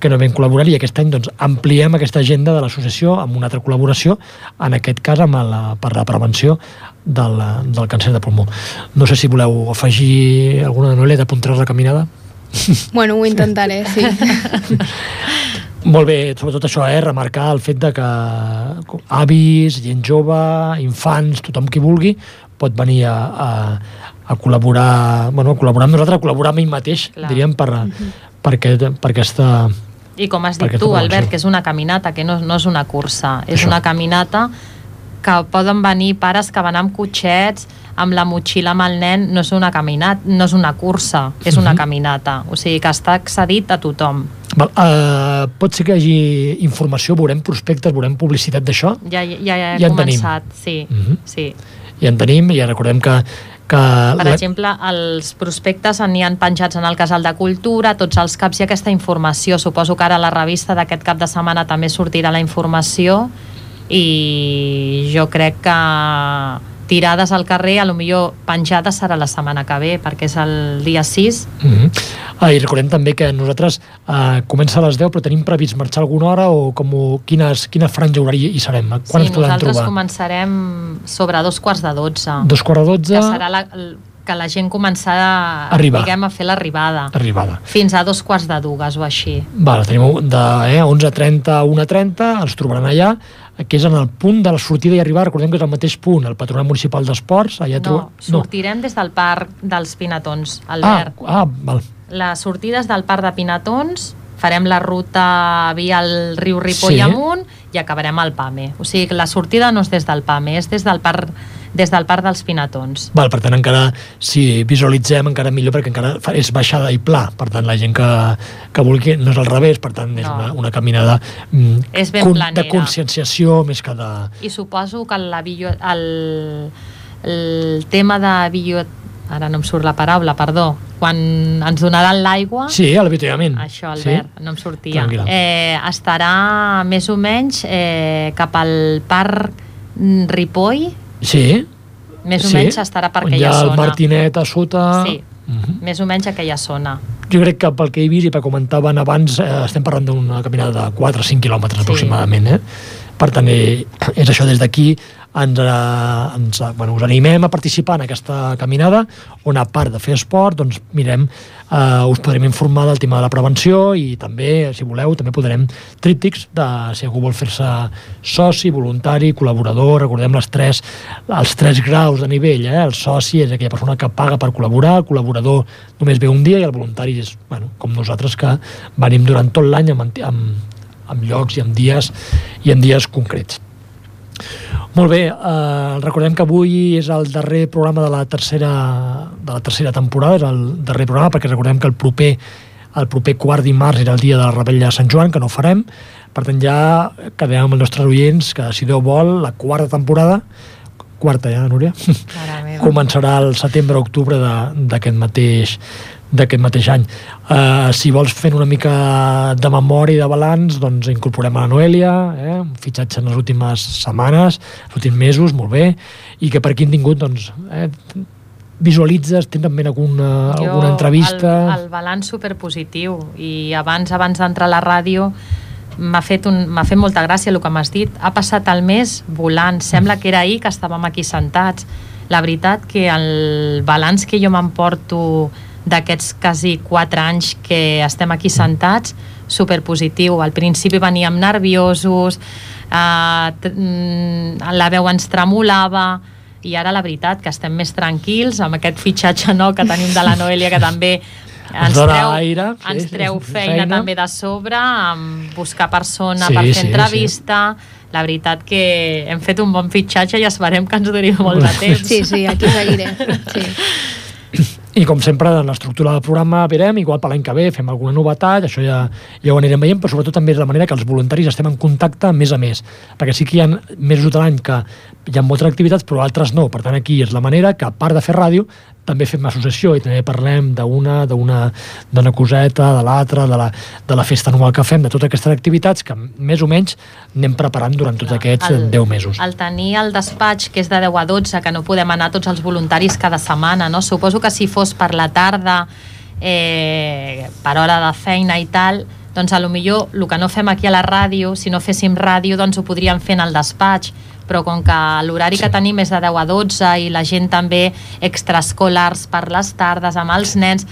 que no vam col·laborar i aquest any doncs, ampliem aquesta agenda de l'associació amb una altra col·laboració, en aquest cas amb la, per la prevenció del, del càncer de pulmó. No sé si voleu afegir alguna novel·la d'apuntar la caminada. Bueno, ho intentaré, sí. Molt bé, sobretot això, eh, remarcar el fet de que avis, gent jove, infants, tothom qui vulgui, pot venir a, a, a col·laborar, bueno, a col·laborar amb nosaltres, a col·laborar amb ell mateix, Clar. diríem, per, per, aquest, per aquesta... I com has dit tu. Albert, que és una caminata, que no, no és una cursa, és Això. una caminata que poden venir pares que van amb cotxets, amb la motxilla amb el nen, no és una caminata, no és una cursa, és una Mhm. caminata. O sigui que està accedit a tothom. Val, uh, pot ser que hi hagi informació, veurem prospectes, veurem publicitat d'això, Ja, ja, ja he Ja en tenim. començat, sí, Mhm. sí. ja en tenim, ja recordem que... que Per exemple, els prospectes n'hi han penjats en el Casal de Cultura, tots els caps i aquesta informació. Suposo que ara la revista d'aquest cap de setmana també sortirà la informació i jo crec que tirades al carrer, a lo millor penjades serà la setmana que ve, perquè és el dia 6. Mm -hmm. ah, I recordem també que nosaltres uh, comença a les 10, però tenim previst marxar alguna hora o com, ho- quines, quina franja horària hi serem? Quan sí, ens podem nosaltres trobar? començarem sobre dos quarts de 12. Dos quarts de 12, Que serà la, que la gent començarà Arribar. diguem, a fer l'arribada. arribada. Fins a dos quarts de dues o així. Vale, tenim de eh, 11.30 a 1.30, ens trobaran allà, que és en el punt de la sortida i arribar, recordem que és el mateix punt, el Patronat Municipal d'Esports, allà No, tro- sortirem des del parc dels Pinatons, Ah, Albert. ah, val. Les sortides del parc de Pinatons farem la ruta via el riu Ripoll Sí. amunt i acabarem al PAME. O sigui, que la sortida no és des del PAME, és des del parc, des del parc dels Pinatons. Val, per tant, encara, si visualitzem, encara millor, perquè encara és baixada i pla. Per tant, la gent que, que vulgui, no és al revés, per tant, és No. una, una caminada mm, És ben con- planera. de conscienciació més que de... I suposo que la bio, el, el tema de bio, ara no em surt la paraula, perdó, quan ens donaran l'aigua, Sí, a l'avituallament. Això, Albert, no em sortia. Tranquil·la. Eh, estarà més o menys eh, cap al parc mm, Ripoll, Sí, més o sí. menys estarà per On hi aquella ha el zona. Martinet a sota... Sí. Mhm. Més o menys aquella zona. Jo crec que pel que he vist i pel que comentaven abans, eh, estem parlant d'una caminada de 4 o 5 quilòmetres Sí. aproximadament. Eh? Per tant, eh, és això des d'aquí ens, eh, ens, eh, bueno, us animem a participar en aquesta caminada on a part de fer esport doncs mirem, eh, us podrem informar del tema de la prevenció i també, si voleu, també podrem tríptics de si algú vol fer-se soci, voluntari, col·laborador, recordem les tres, els tres graus de nivell, eh? el soci és aquella persona que paga per col·laborar, el col·laborador només ve un dia i el voluntari és, bueno, com nosaltres que venim durant tot l'any amb, amb, amb llocs i amb dies i en dies concrets. Molt bé, eh, recordem que avui és el darrer programa de la tercera, de la tercera temporada, és el darrer programa perquè recordem que el proper el proper quart dimarts era el dia de la rebella de Sant Joan, que no farem, per tant ja quedem amb els nostres oients que si Déu vol, la quarta temporada quarta ja, Núria? Començarà el setembre-octubre d'aquest mateix d'aquest mateix any. Uh, si vols fer una mica de memòria i de balanç, doncs incorporem a la Noelia, eh, un fitxatge en les últimes setmanes, els últims mesos, molt bé, i que per aquí hem tingut, doncs, eh, visualitzes, tens també alguna, Jo, alguna entrevista... El, el balanç superpositiu i abans abans d'entrar a la ràdio m'ha fet, un, fet molta gràcia el que m'has dit. Ha passat el mes volant. Sembla que era ahir que estàvem aquí sentats. La veritat que el balanç que jo m'emporto d'aquests quasi 4 anys que estem aquí sentats, superpositiu. Al principi veníem nerviosos, eh, mm, la veu ens tremolava, i ara la veritat que estem més tranquils amb aquest fitxatge nou que tenim de la Noelia que també ens treu, aire, sí, ens sí, treu sí, feina, feina. també de sobre amb buscar persona Sí, per fer sí, entrevista la veritat que hem fet un bon fitxatge i esperem que ens duri molt de temps Sí, sí, aquí seguiré. Sí. I com sempre, en l'estructura del programa verem, igual per l'any que ve fem alguna novetat, això ja, ja ho anirem veient, però sobretot també és la manera que els voluntaris estem en contacte més a més, perquè sí que hi ha mesos de l'any que hi ha moltes activitats, però altres no. Per tant, aquí és la manera que, a part de fer ràdio, també fem associació i també parlem d'una d'una d'una coseta, de l'altra, de, la, de la festa anual que fem, de totes aquestes activitats que més o menys anem preparant durant tots aquests el, 10 mesos. El tenir el despatx, que és de 10 a 12, que no podem anar tots els voluntaris cada setmana, no? Suposo que si fos per la tarda, eh, per hora de feina i tal, doncs a lo millor el que no fem aquí a la ràdio, si no féssim ràdio, doncs ho podríem fer en el despatx, però com que l'horari sí. que tenim és de 10 a 12 i la gent també extraescolars per les tardes amb els nens,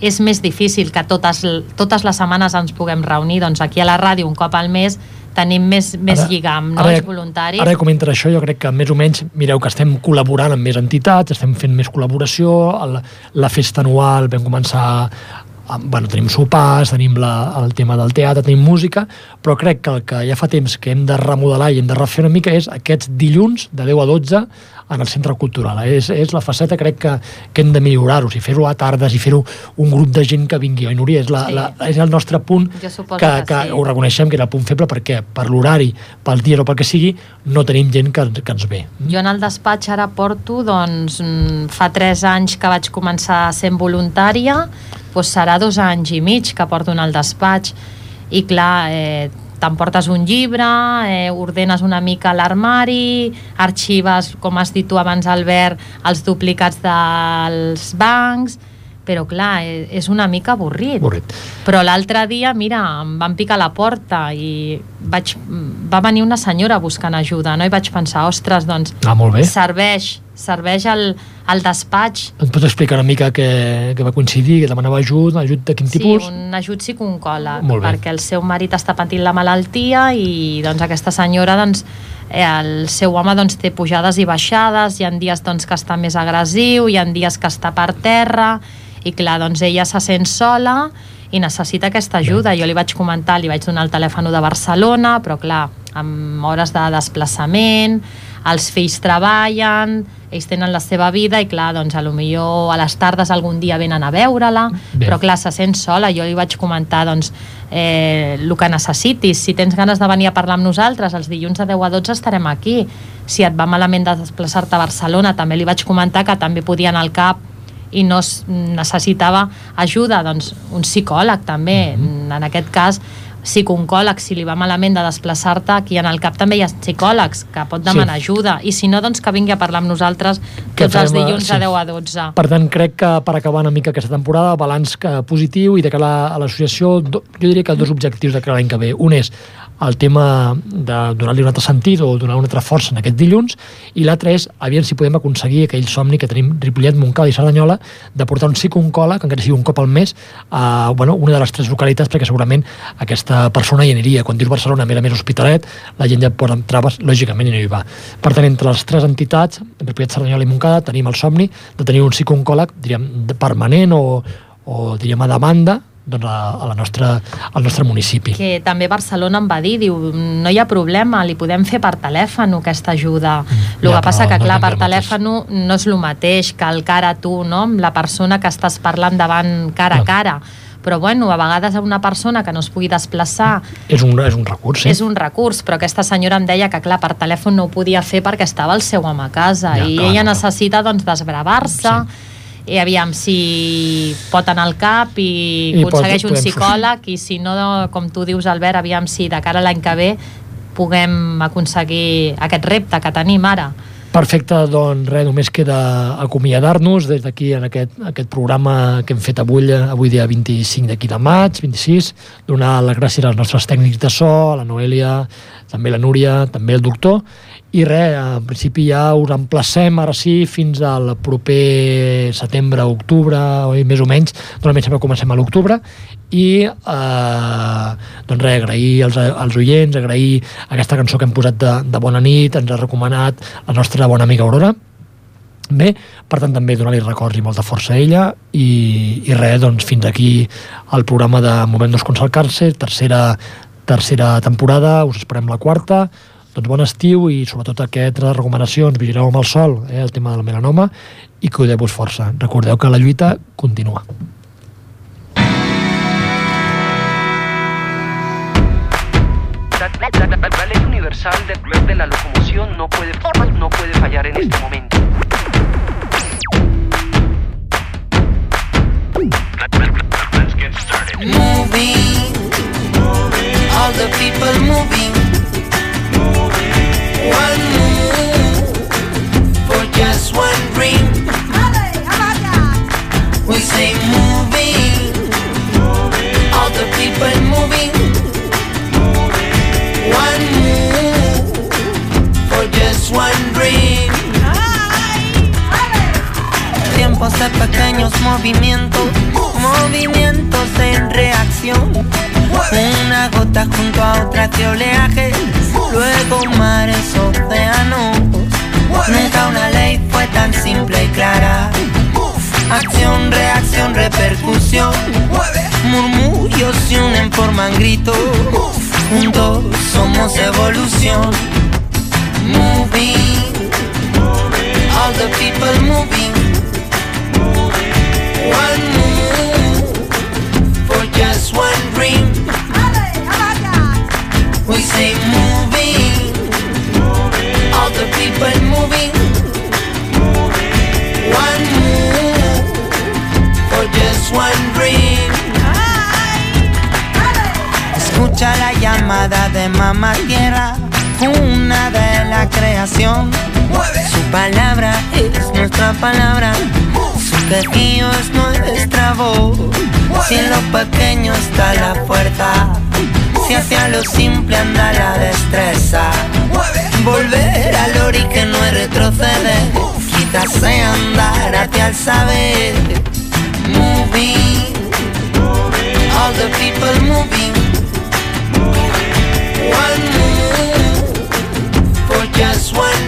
és més difícil que totes, totes les setmanes ens puguem reunir. Doncs aquí a la ràdio un cop al mes tenim més, més Ara- lligam, no, ara- els voluntaris. Ara que comentes això, jo crec que més o menys, mireu que estem col·laborant amb més entitats, estem fent més col·laboració, el, la festa anual vam començar bueno, tenim sopars, tenim la, el tema del teatre, tenim música, però crec que el que ja fa temps que hem de remodelar i hem de refer una mica és aquests dilluns de 10 a 12 en el centre cultural. És, és la faceta, crec que, que hem de millorar-ho, i fer-ho a tardes i fer-ho un grup de gent que vingui. Oi, Núria? És, la, Sí. la, és el nostre punt que, que que sí. ho reconeixem que era el punt feble perquè per l'horari, pel dia o pel que sigui, no tenim gent que, que ens ve. Jo en el despatx ara porto, doncs, mm, fa tres anys que vaig començar sent voluntària, doncs serà dos anys i mig que porto en el despatx. I clar, eh, t'emportes un llibre, eh, ordenes una mica l'armari, arxives, com has dit tu abans, Albert, els duplicats dels bancs, però clar, eh, és una mica avorrit. Avorrit. Però l'altre dia, mira, em van picar la porta i vaig, va venir una senyora buscant ajuda, no? I vaig pensar, ostres, doncs, Ah, molt bé. serveix, serveix el, el despatx Em pots explicar una mica que, que va coincidir, que demanava ajut, ajut de quin tipus? Sí, un ajut psiconcòleg, perquè el seu marit està patint la malaltia i doncs aquesta senyora doncs, eh, el seu home doncs, té pujades i baixades, hi ha dies doncs, que està més agressiu, hi ha dies que està per terra i clar, doncs ella se sent sola i necessita aquesta ajuda. Jo li vaig comentar, li vaig donar el telèfon de Barcelona, però clar, amb hores de desplaçament, els fills treballen, ells tenen la seva vida i clar, doncs a lo millor a les tardes algun dia venen a veure-la, però clar, se sent sola. Jo li vaig comentar, doncs, eh, el que necessitis. Si tens ganes de venir a parlar amb nosaltres, els dilluns de 10 a 12 estarem aquí. Si et va malament de desplaçar-te a Barcelona, també li vaig comentar que també podia anar al CAP i no es- necessitava ajuda, doncs un psicòleg també. En aquest cas, psicooncòleg, si li va malament de desplaçar-te, aquí en el CAP també hi ha psicòlegs que pot demanar Sí. ajuda. I si no, doncs que vingui a parlar amb nosaltres Que tots els farem, eh, dilluns sí. de 10 a 12. Per tant, crec que per acabar una mica aquesta temporada, balanç que positiu i de cara a l'associació, jo diria que dos objectius de cara a l'any que ve. Un és el tema de donar-li un altre sentit o donar una altra força en aquest dilluns i l'altre és, aviam si podem aconseguir aquell somni que tenim Ripollet, Montcada i Cerdanyola de portar un psicooncòleg, encara sigui un cop al mes, a bueno, una de les tres localitats perquè segurament aquesta persona hi aniria. Quan dius Barcelona, mira més Hospitalet, la gent ja posa traves, lògicament i no hi va. Per tant, entre les tres entitats, Ripollet, Cerdanyola i Montcada, tenim el somni de tenir un psicooncòleg, diríem, permanent o, o diríem a demanda, doncs a, a la nostra, al nostre municipi. que també Barcelona em va dir, diu, no hi ha problema, li podem fer per telèfon aquesta ajuda. El Ja, que passa que, no clar, per telèfon no és el mateix que el cara a tu, no? amb la persona que estàs parlant davant cara a Clar. cara. Però, bueno, a vegades a una persona que no es pugui desplaçar És un, és un recurs, sí. és un recurs, però aquesta senyora em deia que, clar, per telèfon no ho podia fer perquè estava el seu home a casa Ja, i clar, ella clar. necessita, doncs, desbravar-se i aviam si pot anar al CAP i, I pot- aconsegueix un podem- psicòleg i si no, com tu dius Albert, aviam si de cara a l'any que ve puguem aconseguir aquest repte que tenim ara. Perfecte, doncs res, només queda acomiadar-nos des d'aquí en aquest, aquest programa que hem fet avui, avui dia 25 d'aquí de maig, 26, donar les gràcies als nostres tècnics de so, a la Noelia, també la Núria, també el doctor, i res, en principi ja us emplacem ara sí fins al proper setembre, octubre, oi, més o menys, normalment sempre comencem a l'octubre, i eh, doncs res, agrair als, als oients, agrair aquesta cançó que hem posat de, de Bona nit, ens ha recomanat la nostra bona amiga Aurora, Bé, per tant també donar-li records i molta força a ella. I, i res, doncs fins aquí el programa de Momentos con Salcarse, tercera, tercera temporada, us esperem la quarta, doncs bon estiu i sobretot aquestes recomanacions, vigileu amb el sol, eh, el tema del melanoma, i cuideu-vos força. Recordeu que la lluita continua. La, la- la- la ley universal de, de la locomoción no puede, no puede fallar en este momento. moving, all the people moving. De pequeños movimientos, movimientos en reacción. Una gota junto a otra de oleaje, luego mares, océanos. Nunca una ley fue tan simple y clara. Acción, reacción, repercusión. Murmullos se unen, forman gritos. Juntos somos evolución. Moving, all the people moving. One move for just one dream. We say Escucha la llamada de mamá tierra, una de la creación. Su palabra es nuestra palabra, su quejío es nuestra voz. Si en lo pequeño está la fuerza, si hacia lo simple anda la destreza. Volver al ori que no es retroceder, quizás andar hacia el saber. Moving, all the people moving. One move for just one